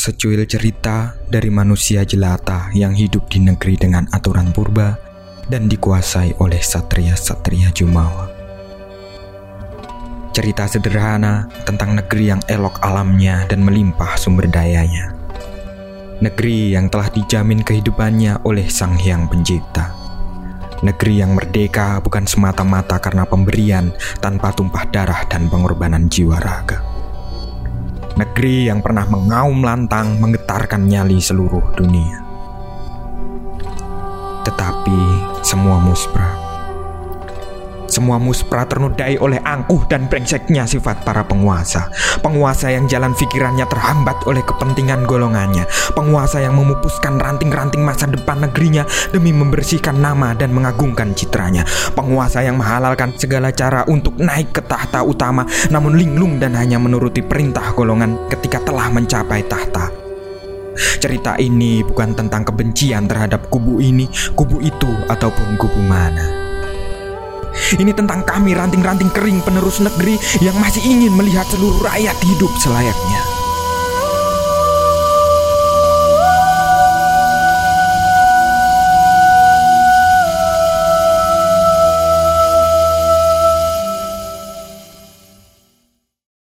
secuil cerita dari manusia jelata yang hidup di negeri dengan aturan purba dan dikuasai oleh satria-satria Jumawa. Cerita sederhana tentang negeri yang elok alamnya dan melimpah sumber dayanya. Negeri yang telah dijamin kehidupannya oleh Sang Hyang Pencipta. Negeri yang merdeka bukan semata-mata karena pemberian tanpa tumpah darah dan pengorbanan jiwa raga. Negeri yang pernah mengaum lantang menggetarkan nyali seluruh dunia. Tetapi semua muspra. Semua muspra ternodai oleh angkuh dan brengseknya sifat para penguasa. Penguasa yang jalan pikirannya terhambat oleh kepentingan golongannya. Penguasa yang memupuskan ranting-ranting masa depan negerinya demi membersihkan nama dan mengagungkan citranya. Penguasa yang menghalalkan segala cara untuk naik ke tahta utama namun linglung dan hanya menuruti perintah golongan ketika telah mencapai tahta. Cerita ini bukan tentang kebencian terhadap kubu ini, kubu itu, ataupun kubu mana. Ini tentang kami ranting-ranting kering penerus negeri yang masih ingin melihat seluruh rakyat hidup selayaknya.